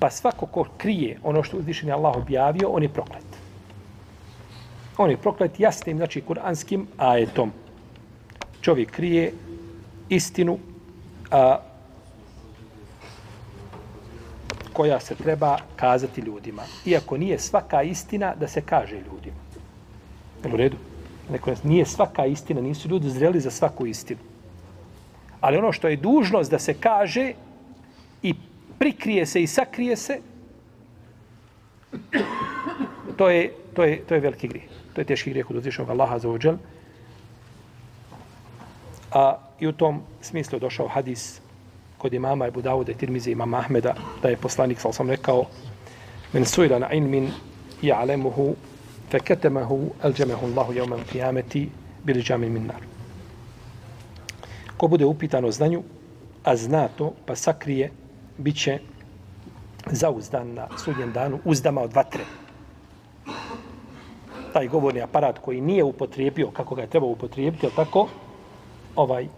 Pa svako ko krije ono što uzvišen je Allah objavio, on je proklet. On je proklet jasnim, znači, kuranskim ajetom. Čovjek krije istinu a, koja se treba kazati ljudima. Iako nije svaka istina da se kaže ljudima. U redu? Neko, nije svaka istina, nisu ljudi zreli za svaku istinu. Ali ono što je dužnost da se kaže prikrije se i sakrije se, to je, to je, to je veliki grijeh. To je teški grijeh kod uzvišenog Allaha za uđel. A i u tom smislu je došao hadis kod imama Ebu Dawuda i Tirmize imama Ahmeda, da je poslanik, sal sam rekao, men sujla na ilmin ja'lemuhu feketemahu elđemehu Allahu jevmem qiyameti bili džamin min nar. Ko bude upitan o znanju, a zna to, pa sakrije, bit će zauzdan na sudnjem danu uzdama od vatre. Taj govorni aparat koji nije upotrijebio kako ga je trebao upotrijebiti, ali tako, ovaj,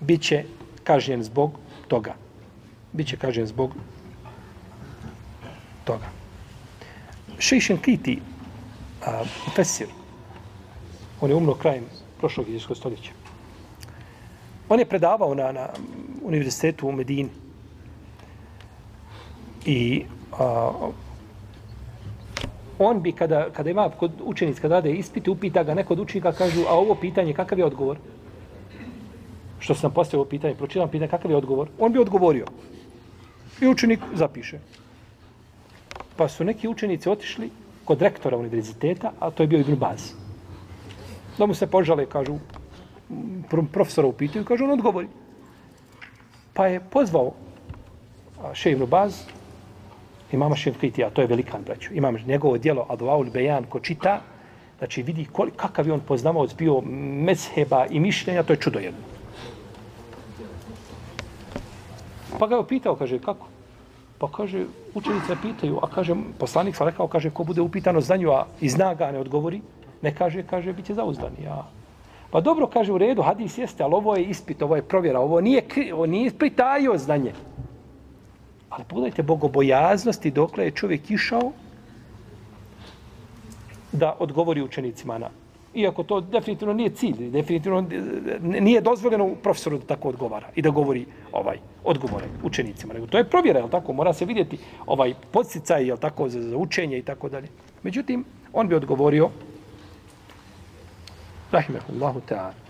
bit će kažnjen zbog toga. Biće kažnjen zbog toga. Šešen Kiti, a, Fesir, on je umro krajem prošlog iđeskog stoljeća. On je predavao na, na univerzitetu u Medini. I a, on bi, kada, kada ima kod učenic, kada rade ispite, upita ga neko od učenika, kažu, a ovo pitanje, kakav je odgovor? što sam postavio pitanje, pročitam pitanje, kakav je odgovor? On bi odgovorio. I učenik zapiše. Pa su neki učenici otišli kod rektora univerziteta, a to je bio Ibn Baz. Da mu se požale, kažu, profesora upitaju, kažu, on odgovori. Pa je pozvao še Ibn Baz, imama Šemkritija, to je velikan, braću. Imam njegovo dijelo, Aduaul Bejan, ko čita, znači vidi kolik, kakav je on poznavao bio mezheba i mišljenja, to je čudo jedno. Pa ga je pitao, kaže, kako? Pa kaže, učenice pitaju, a kaže, poslanik sam rekao, kaže, ko bude upitano za nju, a i zna ga, ne odgovori, ne kaže, kaže, bit će zauzdan. Ja. Pa dobro, kaže, u redu, hadis jeste, ali ovo je ispit, ovo je provjera, ovo nije, ovo nije pritajio znanje. Ali pogledajte, bogobojaznosti dokle je čovjek išao da odgovori učenicima na iako to definitivno nije cilj, definitivno eh, nije dozvoljeno profesoru da tako odgovara i da govori ovaj odgovore učenicima, nego to je provjera, je tako? Mora se vidjeti ovaj podsticaj, je tako, za, za učenje i tako dalje. Međutim, on bi odgovorio Rahimahullahu ta'ala.